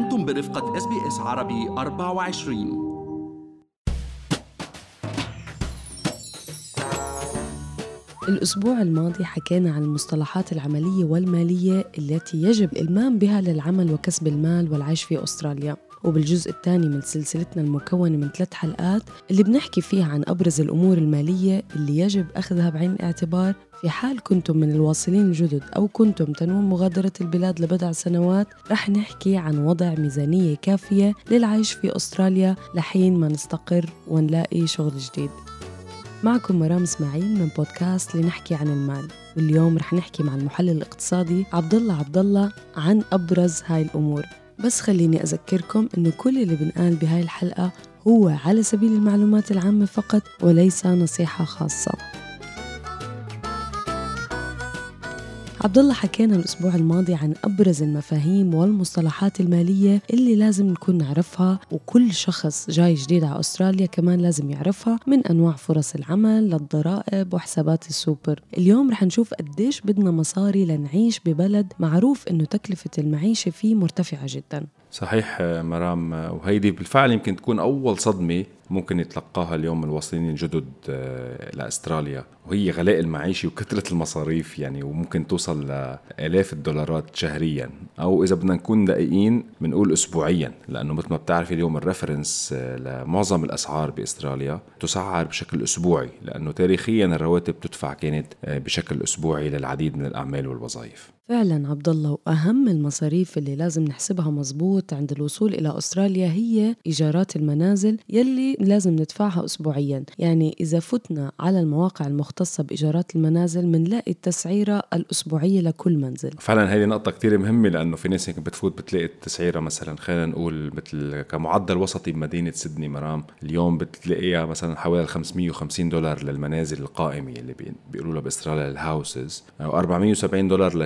أنتم برفقة إس بي إس عربي 24 الأسبوع الماضي حكينا عن المصطلحات العملية والمالية التي يجب الإلمام بها للعمل وكسب المال والعيش في أستراليا. وبالجزء الثاني من سلسلتنا المكونة من ثلاث حلقات اللي بنحكي فيها عن أبرز الأمور المالية اللي يجب أخذها بعين الاعتبار في حال كنتم من الواصلين الجدد أو كنتم تنوون مغادرة البلاد لبضع سنوات رح نحكي عن وضع ميزانية كافية للعيش في أستراليا لحين ما نستقر ونلاقي شغل جديد. معكم مرام إسماعيل من بودكاست لنحكي عن المال. واليوم رح نحكي مع المحلل الاقتصادي عبد الله عبد الله عن أبرز هاي الأمور. بس خليني أذكركم إنه كل اللي بنقال بهاي الحلقة هو على سبيل المعلومات العامة فقط وليس نصيحة خاصة. عبد الله حكينا الأسبوع الماضي عن أبرز المفاهيم والمصطلحات المالية اللي لازم نكون نعرفها وكل شخص جاي جديد على أستراليا كمان لازم يعرفها من أنواع فرص العمل للضرائب وحسابات السوبر. اليوم رح نشوف قديش بدنا مصاري لنعيش ببلد معروف أنه تكلفة المعيشة فيه مرتفعة جدا. صحيح مرام وهيدي بالفعل يمكن تكون أول صدمة ممكن يتلقاها اليوم الواصلين الجدد آه، لأستراليا وهي غلاء المعيشي وكثرة المصاريف يعني وممكن توصل لآلاف الدولارات شهريا. أو إذا بدنا نكون دقيقين بنقول اسبوعيا لأنه مثل ما بتعرفي اليوم الريفرنس آه، لمعظم الأسعار بإستراليا تسعر بشكل أسبوعي لأنه تاريخيا الرواتب تدفع كانت آه، بشكل أسبوعي للعديد من الأعمال والوظائف. فعلا عبد الله واهم المصاريف اللي لازم نحسبها مزبوط عند الوصول إلى أستراليا هي إيجارات المنازل يلي لازم ندفعها اسبوعيا. يعني إذا فتنا على المواقع المختصة بإيجارات المنازل بنلاقي التسعيرة الأسبوعية لكل منزل. فعلا هذه نقطة كثير مهمة لأنه في ناس هيك بتفوت بتلاقي التسعيرة مثلا خلينا نقول مثل كمعدل وسطي بمدينة سيدني مرام اليوم بتلاقيها مثلا حوالي 550 دولار للمنازل القائمة اللي بيقولوا لها بإستراليا ال houses أو 470 دولار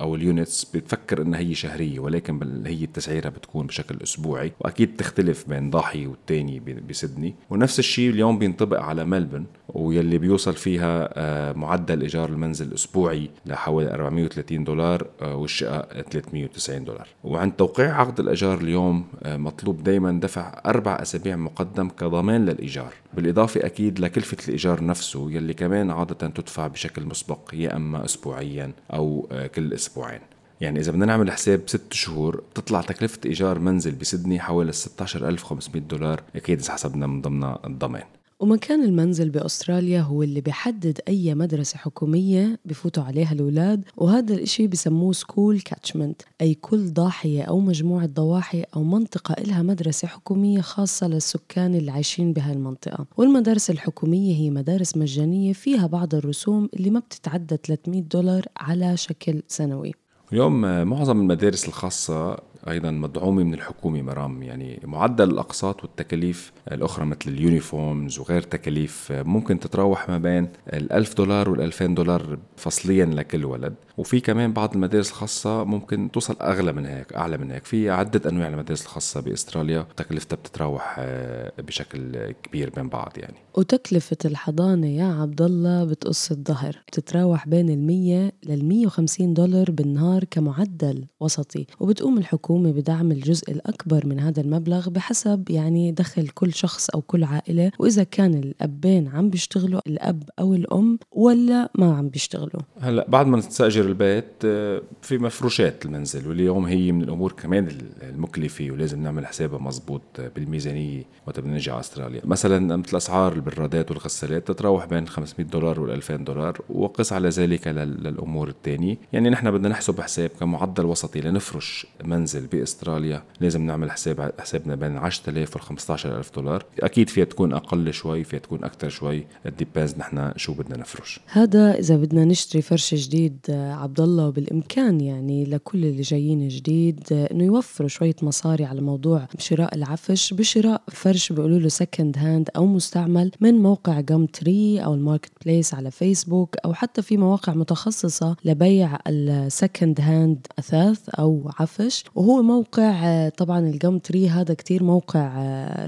أو ال units بتفكر إنها هي شهرية ولكن هي التسعيره بتكون بشكل أسبوعي وأكيد تختلف بين ضاحي والتاني بسدني ونفس الشيء اليوم بينطبق على ملبورن ويلي بيوصل فيها آه، معدل إيجار المنزل أسبوعي لحوالي 430 دولار آه، والشقة 390 دولار. وعند توقيع عقد الإيجار اليوم آه، مطلوب دائما دفع أربع أسابيع مقدم كضمان للإيجار. بالإضافة أكيد لكلفة الإيجار نفسه يلي كمان عادة تدفع بشكل مسبق يا أما اسبوعيا أو كل كل أسبوعين يعني إذا بدنا نعمل حساب ست شهور بتطلع تكلفة إيجار منزل بسدني حوالي 16500 دولار. أكيد إذا حسبنا من ضمن الضمان. ومكان المنزل بأستراليا هو اللي بيحدد أي مدرسة حكومية بفوتوا عليها الأولاد وهذا الإشي بسموه school catchment أي كل ضاحية أو مجموعة ضواحي أو منطقة إلها مدرسة حكومية خاصة للسكان اللي عايشين بها المنطقة. والمدارس الحكومية هي مدارس مجانية فيها بعض الرسوم اللي ما بتتعدى 300 دولار على شكل سنوي. اليوم معظم المدارس الخاصة أيضا مدعومه من الحكومة مرام. يعني معدل الأقساط والتكاليف الأخرى مثل اليونيفورمز وغير تكاليف ممكن تتراوح ما بين ال1000 دولار وال2000 دولار فصليا لكل ولد. وفي كمان بعض المدارس الخاصة ممكن توصل أغلى من هيك أعلى من هيك. في عدة أنواع المدارس الخاصة بأستراليا تكلفتها بتتراوح آه، بشكل كبير بين بعض يعني. وتكلفة الحضانة يا عبد الله بتقص الظهر. بتتراوح بين ال100 لل150 دولار بالنهار كمعدل وسطي. وبتقوم الحكومة بدعم الجزء الأكبر من هذا المبلغ بحسب يعني دخل كل شخص أو كل عائلة وإذا كان الأبين عم بيشتغلوا الأب أو الأم ولا ما عم بيشتغلوا. هلأ بعد ما نستأجر البيت آه، في مفروشات المنزل واليوم هي من الأمور كمان المكلفة ولازم نعمل حسابها مزبوط بالميزانية وقت بدنا نجي على أستراليا. مثلا مثل أسعار البرادات والغسالات تتراوح بين 500 دولار وال 2000 دولار وقس على ذلك للأمور الثانية يعني نحن بدنا نحسب حساب كمعدل وسطي لنفرش منزل باستراليا لازم نعمل حساب حسابنا بين 10000 وال 15000 دولار. أكيد فيها تكون أقل شوي فيها تكون أكثر شوي. depends نحن شو بدنا نفرش. هذا إذا بدنا نشتري فرش جديد عبد الله وبالامكان يعني لكل اللي جايين جديد إنه يوفروا شوية مصاري على موضوع شراء العفش بشراء فرش بيقولوا له second hand أو مستعمل من موقع Gumtree أو ال Marketplace على فيسبوك أو حتى في مواقع متخصصة لبيع ال second hand أثاث أو عفش. وهو وهو موقع طبعا ال Gumtree هذا كتير موقع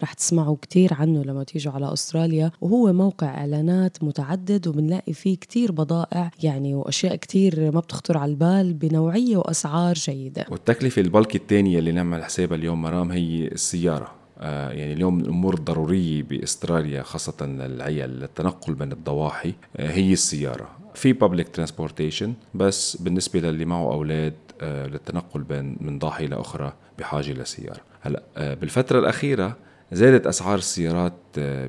رح تسمعوا كتير عنه لما تيجوا على أستراليا. وهو موقع إعلانات متعدد وبنلاقي فيه كتير بضائع يعني وأشياء كتير ما بتخطر على البال بنوعية وأسعار جيدة. والتكلفة البلك الثانية اللي نعمل حسابها اليوم مرام هي السيارة. آه، يعني اليوم الأمور الضروريه بأستراليا خاصة للعيال للتنقل بين الضواحي. آه، هي السيارة. في بابليك ترانسبورتيشن بس بالنسبة للي معه أولاد آه، للتنقل بين من ضاحيه لاخرى بحاجة لسياره هلا بالفترة الأخيرة زادت أسعار السيارات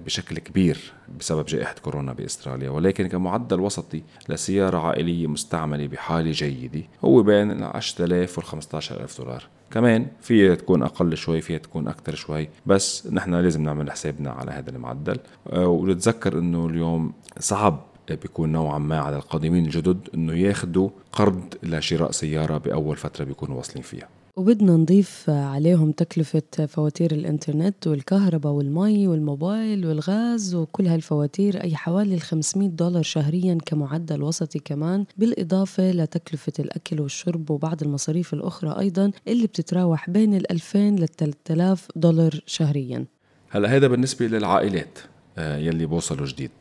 بشكل كبير بسبب جائحة كورونا بأستراليا ولكن كمعدل وسطي لسيارة عائلية مستعملة بحالة جيدة هو بين 10000 وال 15000 دولار. كمان فيها تكون أقل شوي فيها تكون أكثر شوي بس نحن لازم نعمل حسابنا على هذا المعدل. آه، ونتذكر إنه اليوم صعب بيكون نوعا ما على القادمين الجدد إنه ياخذوا قرض لشراء سيارة بأول فترة بيكونوا واصلين فيها. وبدنا نضيف عليهم تكلفة فواتير الإنترنت والكهرباء والمي والموبايل والغاز وكل هالفواتير أي حوالي ال 500 دولار شهريا كمعدل وسطي كمان بالإضافة لتكلفة الأكل والشرب وبعض المصاريف الأخرى أيضا اللي بتتراوح بين ال 2000 لل 3000 دولار شهريا. هلا هذا بالنسبة للعائلات آه، يلي بوصلوا جديد.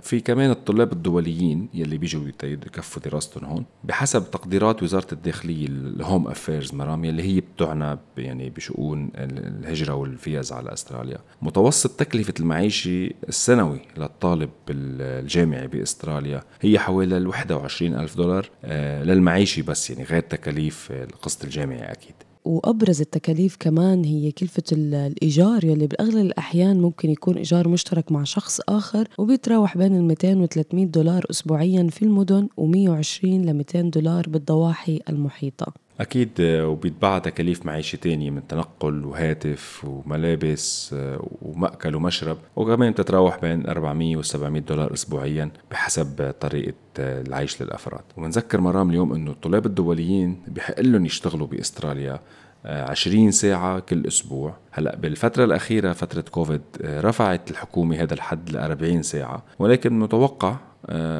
في كمان الطلاب الدوليين يلي بيجوا يكفوا دراستهم هون بحسب تقديرات وزارة الداخلية ال Home Affairs مرام يلي هي بتعنى يعني بشؤون الهجرة والفيز على أستراليا. متوسط تكلفة المعيشة السنوي للطالب الجامعي بأستراليا هي حوالي ال 21 ألف دولار آه، للمعيشة بس يعني غير تكاليف القسط الجامعي أكيد. وأبرز التكاليف كمان هي كلفة الإيجار يلي بأغلب الأحيان ممكن يكون إيجار مشترك مع شخص آخر وبيتراوح بين ال 200 و 300 دولار أسبوعيا في المدن و120 ل 200 دولار بالضواحي المحيطة. أكيد آه، وبيتبعها تكاليف معيشة تانية من تنقل وهاتف وملابس آه، ومأكل ومشرب وكمان بتتراوح بين 400 و 700 دولار أسبوعيا بحسب طريقة آه، العيش للأفراد. وبنذكر مرام اليوم أنه الطلاب الدوليين بحق لهم يشتغلوا بأستراليا 20 ساعة كل أسبوع. هلأ بالفترة الأخيرة فترة كوفيد رفعت الحكومة هذا الحد ل 40 ساعة ولكن متوقع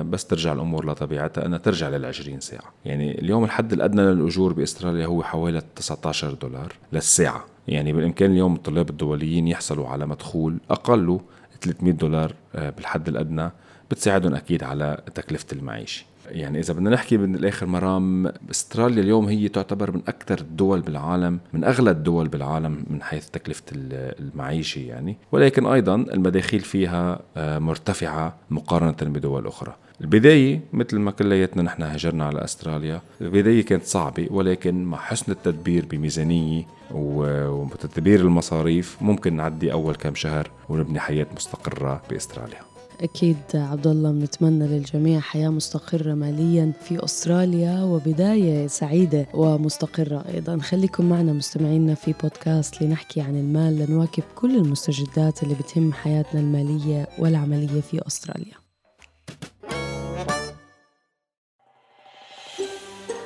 بس ترجع الأمور لطبيعتها أنها ترجع لل 20 ساعة، يعني اليوم الحد الأدنى للأجور بأستراليا هو حوالي 19 دولار للساعة، يعني بالإمكان اليوم الطلاب الدوليين يحصلوا على مدخول اقله 300 دولار آه، بالحد الأدنى بتساعدهم أكيد على تكلفة المعيشة. يعني إذا بدنا نحكي من الآخر مرام أستراليا اليوم هي تعتبر من أكثر الدول بالعالم من أغلى الدول بالعالم من حيث تكلفة المعيشة يعني ولكن أيضا المداخيل فيها آه، مرتفعة مقارنة بدول أخرى البداية مثل ما كلياتنا نحن هجرنا على أستراليا، البداية كانت صعبة ولكن مع حسن التدبير بميزانية وتدبير المصاريف ممكن نعدي أول كم شهر ونبني حياة مستقرة بأستراليا. أكيد عبد الله بنتمنى للجميع حياة مستقرة ماليا في أستراليا وبداية سعيدة ومستقرة أيضا خليكم معنا مستمعينا في بودكاست لنحكي عن المال لنواكب كل المستجدات اللي بتهم حياتنا المالية والعملية في أستراليا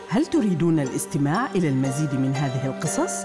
هل تريدون الاستماع إلى المزيد من هذه القصص؟